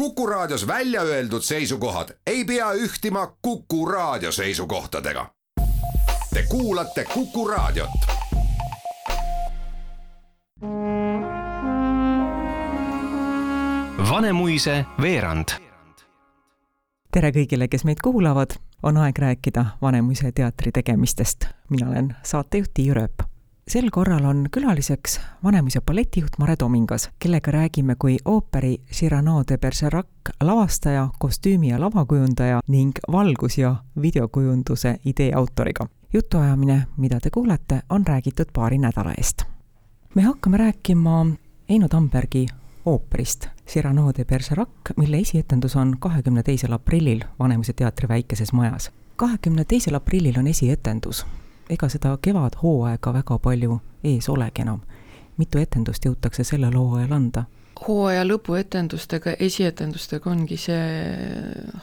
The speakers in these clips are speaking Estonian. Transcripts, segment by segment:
Kuku Raadios välja öeldud seisukohad ei pea ühtima Kuku Raadio seisukohtadega. Te kuulate Kuku Raadiot. Vanemuise veerand. tere kõigile, kes meid kuulavad, on aeg rääkida Vanemuise teatri tegemistest. mina olen saatejuht Tiiu Rööp sel korral on külaliseks Vanemuise balletijuht Mare Tomingas, kellega räägime kui ooperi Cyrano de Bergerac lavastaja, kostüümi- ja lavakujundaja ning valgus- ja videokujunduse idee autoriga. jutuajamine, mida te kuulete, on räägitud paari nädala eest. me hakkame rääkima Eino Tambergi ooperist Cyrano de Bergerac, mille esietendus on kahekümne teisel aprillil Vanemuise teatri väikeses majas. kahekümne teisel aprillil on esietendus ega seda kevadhooaega väga palju ees olegi enam. mitu etendust jõutakse sellel hooajal anda? hooaja lõpuetendustega, esietendustega ongi see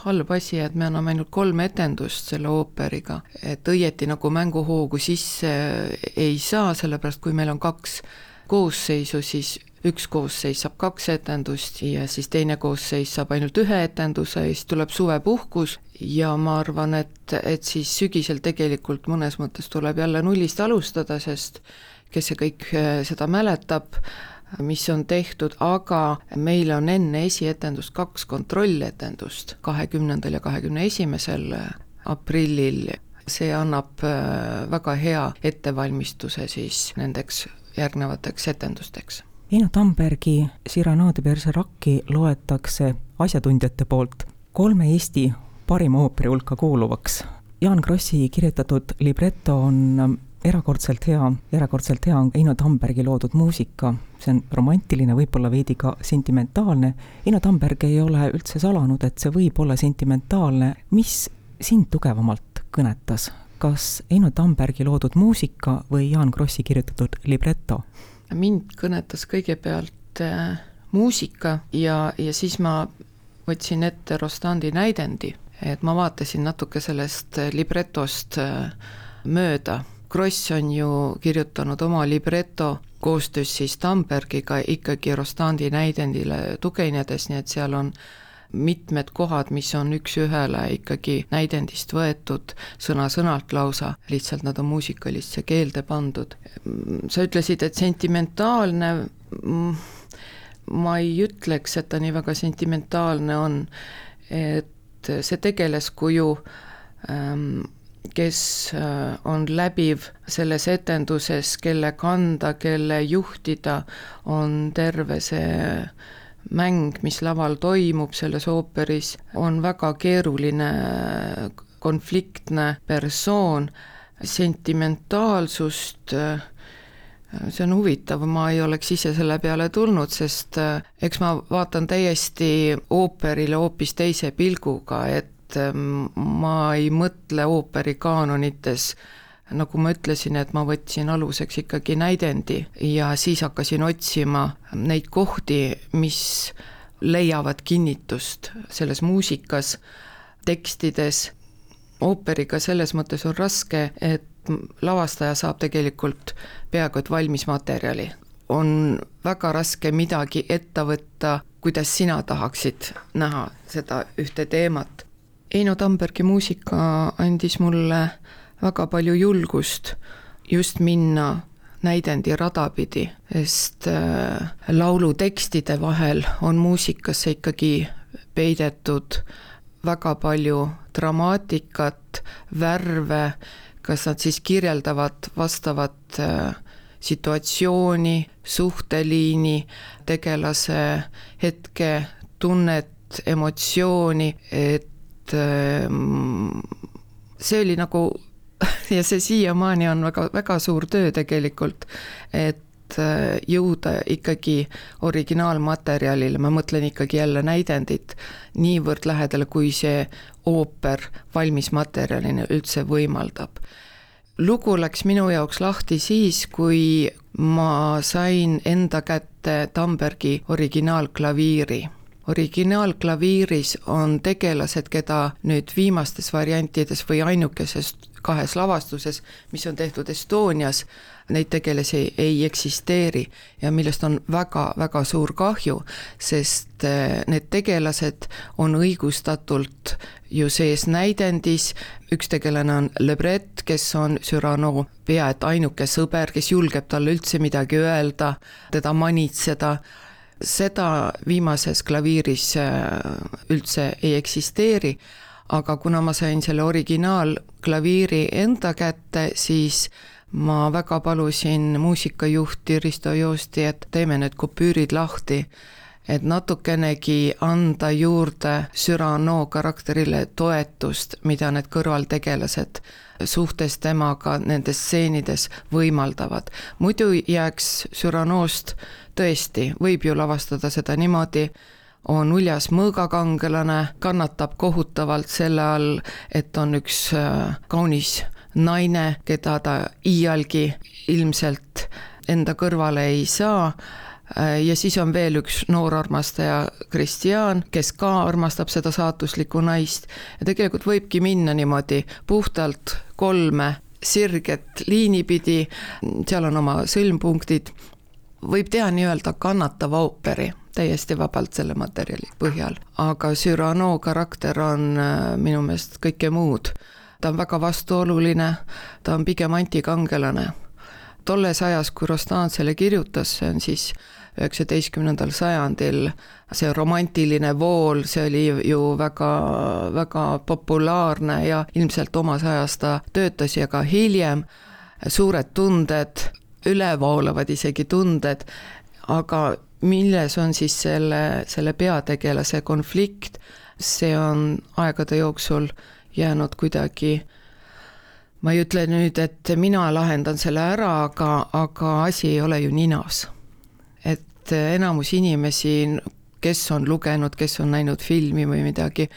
halb asi, et me anname ainult kolm etendust selle ooperiga, et õieti nagu mänguhoogu sisse ei saa, sellepärast kui meil on kaks koosseisu, siis üks koosseis saab kaks etendust ja siis teine koosseis saab ainult ühe etenduse ja siis tuleb suvepuhkus ja ma arvan, et, et siis sügisel tegelikult mõnes mõttes tuleb jälle nullist alustada, sest kes see kõik äh, seda mäletab, mis on tehtud, aga meil on enne esietendust kaks kontrolletendust, kahekümnendal ja kahekümne esimesel aprillil. see annab äh, väga hea ettevalmistuse siis nendeks järgnevateks etendusteks. Eino Tambergi Cyrano de Bergerac'i loetakse asjatundjate poolt kolme Eesti parima ooperi hulka kuuluvaks. Jaan Krossi kirjutatud libreto on erakordselt hea, erakordselt hea on Eino Tambergi loodud muusika, see on romantiline, võib-olla veidi ka sentimentaalne. Eino Tamberg ei ole üldse salanud, et see võib olla sentimentaalne. mis sind tugevamalt kõnetas, kas Eino Tambergi loodud muusika või Jaan Krossi kirjutatud libreto? Mind kõnetas kõigepealt äh, muusika ja, ja siis ma võtsin ette Rostandi näidendi, et ma vaatasin natuke sellest libretost äh, mööda. Kross on ju kirjutanud oma libreto koostöös siis Tambergiga ikkagi Rostandi näidendile tuginedes, nii et seal on mitmed kohad, mis on üks-ühele ikkagi näidendist võetud sõna-sõnalt lausa, lihtsalt nad on muusikalisse keelde pandud. sa ütlesid, et sentimentaalne, ma ei ütleks, et ta nii väga sentimentaalne on, et see tegelaskuju ähm, kes äh, on läbiv selles etenduses, kelle kanda, kelle juhtida, on terve see mäng, mis laval toimub selles ooperis, on väga keeruline konfliktne persoon, sentimentaalsust see on huvitav, ma ei oleks ise selle peale tulnud, sest eks ma vaatan täiesti ooperile hoopis teise pilguga, et ma ei mõtle ooperikaanonites nagu ma ütlesin, et ma võtsin aluseks ikkagi näidendi ja siis hakkasin otsima neid kohti, mis leiavad kinnitust selles muusikas, tekstides, ooperiga selles mõttes on raske, et lavastaja saab tegelikult peaaegu et valmis materjali. on väga raske midagi ette võtta, kuidas sina tahaksid näha seda ühte teemat. Eino Tambergi muusika andis mulle väga palju julgust just minna näidendi rada pidi, sest äh, laulu tekstide vahel on muusikasse ikkagi peidetud väga palju dramaatikat, värve, kas nad siis kirjeldavad vastavat äh, situatsiooni, suhteliini, tegelase hetke tunnet, emotsiooni, et äh, see oli nagu ja see siiamaani on väga, väga suur töö tegelikult, et äh, jõuda ikkagi originaalmaterjalile, ma mõtlen ikkagi jälle näidendit, niivõrd lähedale, kui see ooper valmismaterjalina üldse võimaldab. lugu läks minu jaoks lahti siis, kui ma sain enda kätte Tambergi originaalklaviiri originaalklaviiris on tegelased, keda nüüd viimastes variantides või ainukeses kahes lavastuses, mis on tehtud Estonias, neid tegelasi ei eksisteeri ja millest on väga-väga suur kahju, sest eh, need tegelased on õigustatult ju sees näidendis, üks tegelane on Le Bret, kes on Cyrano pea et ainuke sõber, kes julgeb talle üldse midagi öelda, teda manitseda, seda viimases klaviiris eh, üldse ei eksisteeri aga kuna ma sain selle originaalklaviiri enda kätte, siis ma väga palusin muusikajuhti Risto Joosti, et teeme need kupüürid lahti, et natukenegi anda juurde Cyrano karakterile toetust, mida need kõrvaltegelased suhtes temaga nendes stseenides võimaldavad. muidu jääks Cyranost tõesti, võib ju lavastada seda niimoodi, on uljas mõõgakangelane, kannatab kohutavalt selle all, et on üks äh, kaunis naine, keda ta iialgi ilmselt enda kõrvale ei saa. Äh, ja siis on veel üks noor armastaja, Kristjan, kes ka armastab seda saatuslikku naist. Ja tegelikult võibki minna niimoodi puhtalt kolme sirget liini pidi, seal on oma sõlmpunktid, võib teha nii-öelda kannatava ooperi täiesti vabalt selle materjali põhjal. aga Cyrano karakter on äh, minu meelest kõike muud. ta on väga vastuoluline, ta on pigem antikangelane. tolles ajas, kui Rostan selle kirjutas, see on siis üheksateistkümnendal sajandil, see romantiline vool, see oli ju väga, väga populaarne ja ilmselt omas ajas ta töötas ja ka hiljem, suured tunded, ülevoolavad isegi tunded, aga milles on siis selle, selle peategelase konflikt, see on aegade jooksul jäänud kuidagi ma ei ütle nüüd, et mina lahendan selle ära, aga, aga asi ei ole ju ninas. et enamus inimesi, kes on lugenud, kes on näinud filmi või midagi,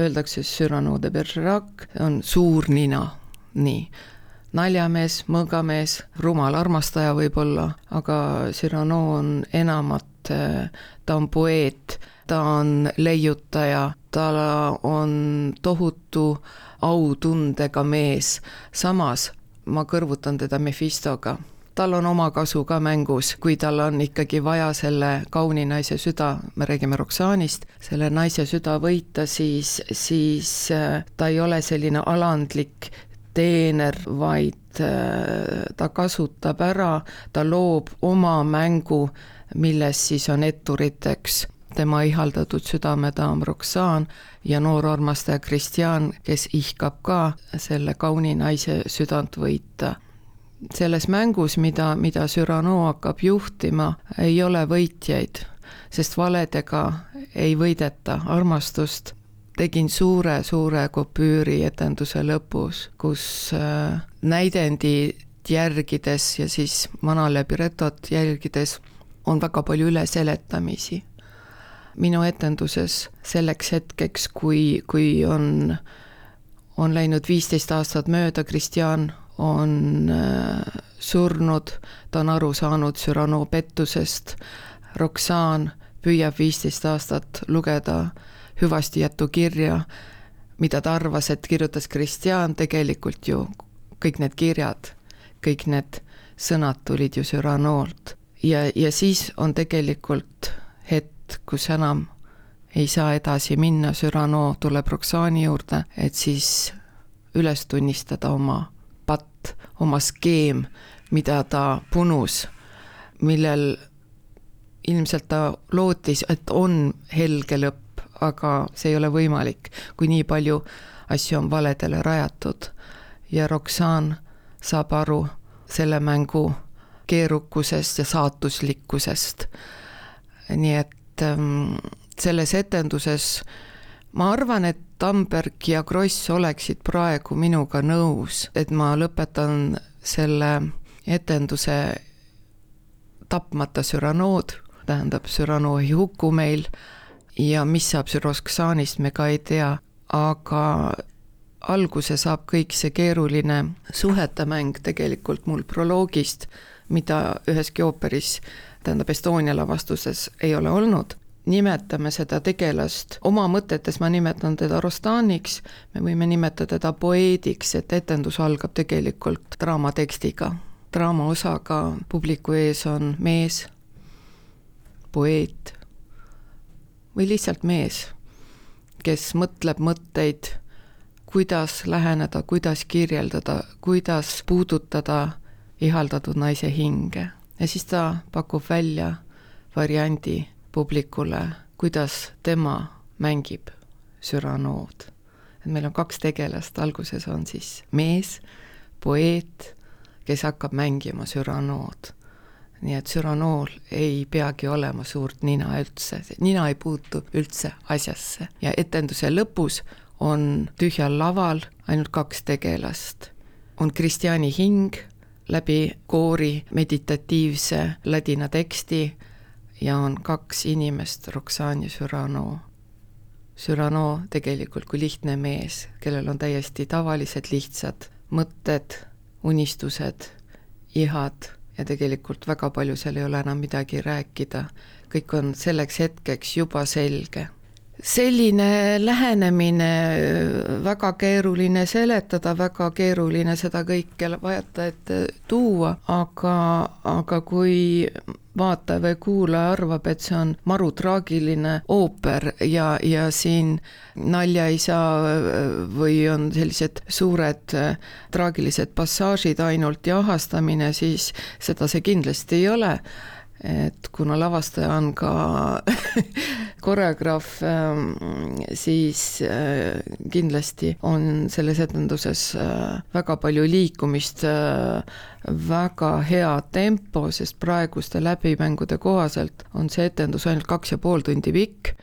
öeldakse Cyrano de Bergerac on suur nina, nii naljamees, mõõgamees, rumal armastaja võib-olla, aga Cyrano on enamat, ta on poeet, ta on leiutaja, ta on tohutu autundega mees, samas ma kõrvutan teda Mephistoga. Tal on oma kasu ka mängus, kui tal on ikkagi vaja selle kauni naise süda, me räägime Roxanist, selle naise süda võita, siis, siis äh, ta ei ole selline alandlik teener, vaid äh, ta kasutab ära, ta loob oma mängu, milles siis on etturiteks tema ihaldatud südamedaam Roxanne ja noor armastaja Kristjan, kes ihkab ka selle kauni naise südant võita. selles mängus, mida, mida Cyrano hakkab juhtima, ei ole võitjaid, sest valedega ei võideta armastust tegin suure-suure kopüüri etenduse lõpus, kus äh, näidendit järgides ja siis vana libretot jälgides on väga palju üleseletamisi. minu etenduses selleks hetkeks, kui, kui on, on läinud viisteist aastat mööda, Kristjan on äh, surnud, ta on aru saanud Cyrano pettusest, Roxanne püüab viisteist aastat lugeda hüvastijätu kirja, mida ta arvas, et kirjutas Kristjan, tegelikult ju kõik need kirjad, kõik need sõnad tulid ju Cyranolt. ja, ja siis on tegelikult hetk, kus enam ei saa edasi minna, Cyrano tuleb Roxani juurde, et siis üles tunnistada oma patt, oma skeem, mida ta punus, millel ilmselt ta lootis, et on helge lõpp, aga see ei ole võimalik, kui nii palju asju on valedele rajatud. ja Roxanne saab aru selle mängu keerukusest ja saatuslikkusest. nii et ähm, selles etenduses ma arvan, et Tamberg ja Kross oleksid praegu minuga nõus, et ma lõpetan selle etenduse tapmata Cyranood, tähendab, Cyrano ei huku meil ja mis saab Sürosksaanist, me ka ei tea, aga alguse saab kõik see keeruline suhetemäng tegelikult mul proloogist, mida üheski ooperis, tähendab Estonia lavastuses ei ole olnud. nimetame seda tegelast, oma mõtetes ma nimetan teda Rostaniks, me võime nimetada teda poeediks, et etendus algab tegelikult draamatekstiga. draama osaga publiku ees on mees, poeet või lihtsalt mees, kes mõtleb mõtteid, kuidas läheneda, kuidas kirjeldada, kuidas puudutada ihaldatud naise hinge ja siis ta pakub välja variandi publikule, kuidas tema mängib Cyranood. et meil on kaks tegelast, alguses on siis mees, poeet, kes hakkab mängima Cyranood. Nii et Cyranool ei peagi olema suurt nina üldse, nina ei puutu üldse asjasse ja etenduse lõpus on tühjal laval ainult kaks tegelast. on Kristjani hing läbi koori meditatiivse ladina teksti ja on kaks inimest, Roxanne ja Cyrano. Cyrano tegelikult kui lihtne mees, kellel on täiesti tavalised lihtsad mõtted, unistused, ihad ja tegelikult väga palju seal ei ole enam midagi rääkida, kõik on selleks hetkeks juba selge selline lähenemine, väga keeruline seletada, väga keeruline seda kõike vajata ette tuua, aga, aga kui vaataja või kuulaja arvab, et see on maru traagiline ooper ja, ja siin nalja ei saa või on sellised suured traagilised passaažid ainult ja ahastamine, siis seda see kindlasti ei ole et kuna lavastaja on ka koreograaf, ähm, siis äh, kindlasti on selles etenduses äh, väga palju liikumist, äh, väga hea tempo, sest praeguste läbimängude kohaselt on see etendus ainult kaks ja pool tundi pikk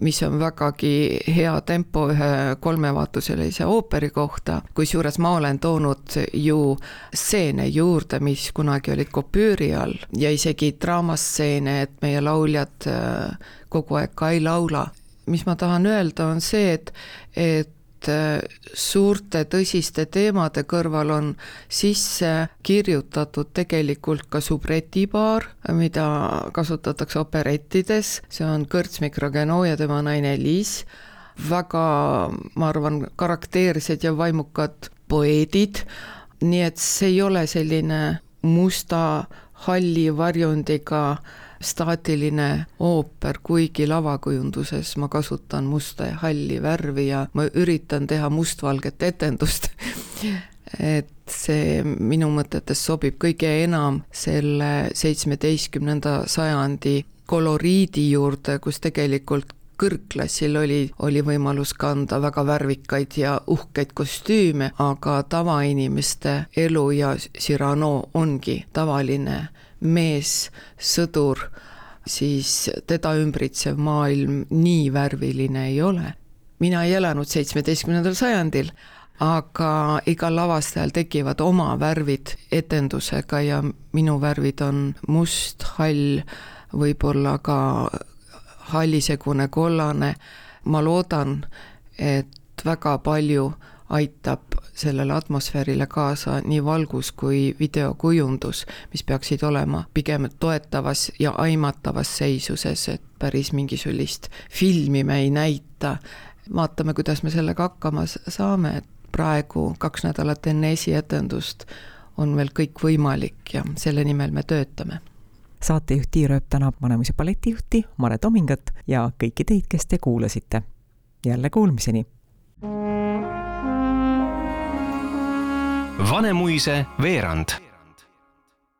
mis on vägagi hea tempo ühe kolmevaatusellise ooperi kohta, kusjuures ma olen toonud ju stseene juurde, mis kunagi olid kopüüri all ja isegi draamasstseene, et meie lauljad äh, kogu aeg ka ei laula. mis ma tahan öelda, on see, et, et et äh, suurte tõsiste teemade kõrval on sisse kirjutatud tegelikult ka subretipaar, mida kasutatakse operettides, see on Kõrts Mikrogeno ja tema naine Liis, väga, ma arvan, karakteersed ja vaimukad poeedid, nii et see ei ole selline musta halli varjundiga staatiline ooper, kuigi lavakujunduses. Ma kasutan musta ja halli värvi ja ma üritan teha mustvalget etendust. Et see minu mõtetes sobib kõige enam selle seitsmeteistkümnenda sajandi koloriidi juurde, kus tegelikult kõrgklassil oli, oli võimalus kanda väga värvikaid ja uhkeid kostüüme, aga tavainimeste elu ja Cyrano ongi tavaline mees, sõdur, siis teda ümbritsev maailm nii värviline ei ole. mina ei elanud seitsmeteistkümnendal sajandil, aga igal lavastajal tekivad oma värvid etendusega ja minu värvid on must, hall, võib-olla ka hallisegune, kollane, ma loodan, et väga palju aitab sellele atmosfäärile kaasa nii valgus kui videokujundus, mis peaksid olema pigem toetavas ja aimatavas seisuses, et päris mingisugust filmi me ei näita. vaatame, kuidas me sellega hakkama saame, et praegu kaks nädalat enne esietendust on veel kõik võimalik ja selle nimel me töötame saatejuht Tiir Ööp tänab Vanemuise balletijuhti Mare Tomingat ja kõiki teid, kes te kuulasite. jälle kuulmiseni! Vanemuise veerand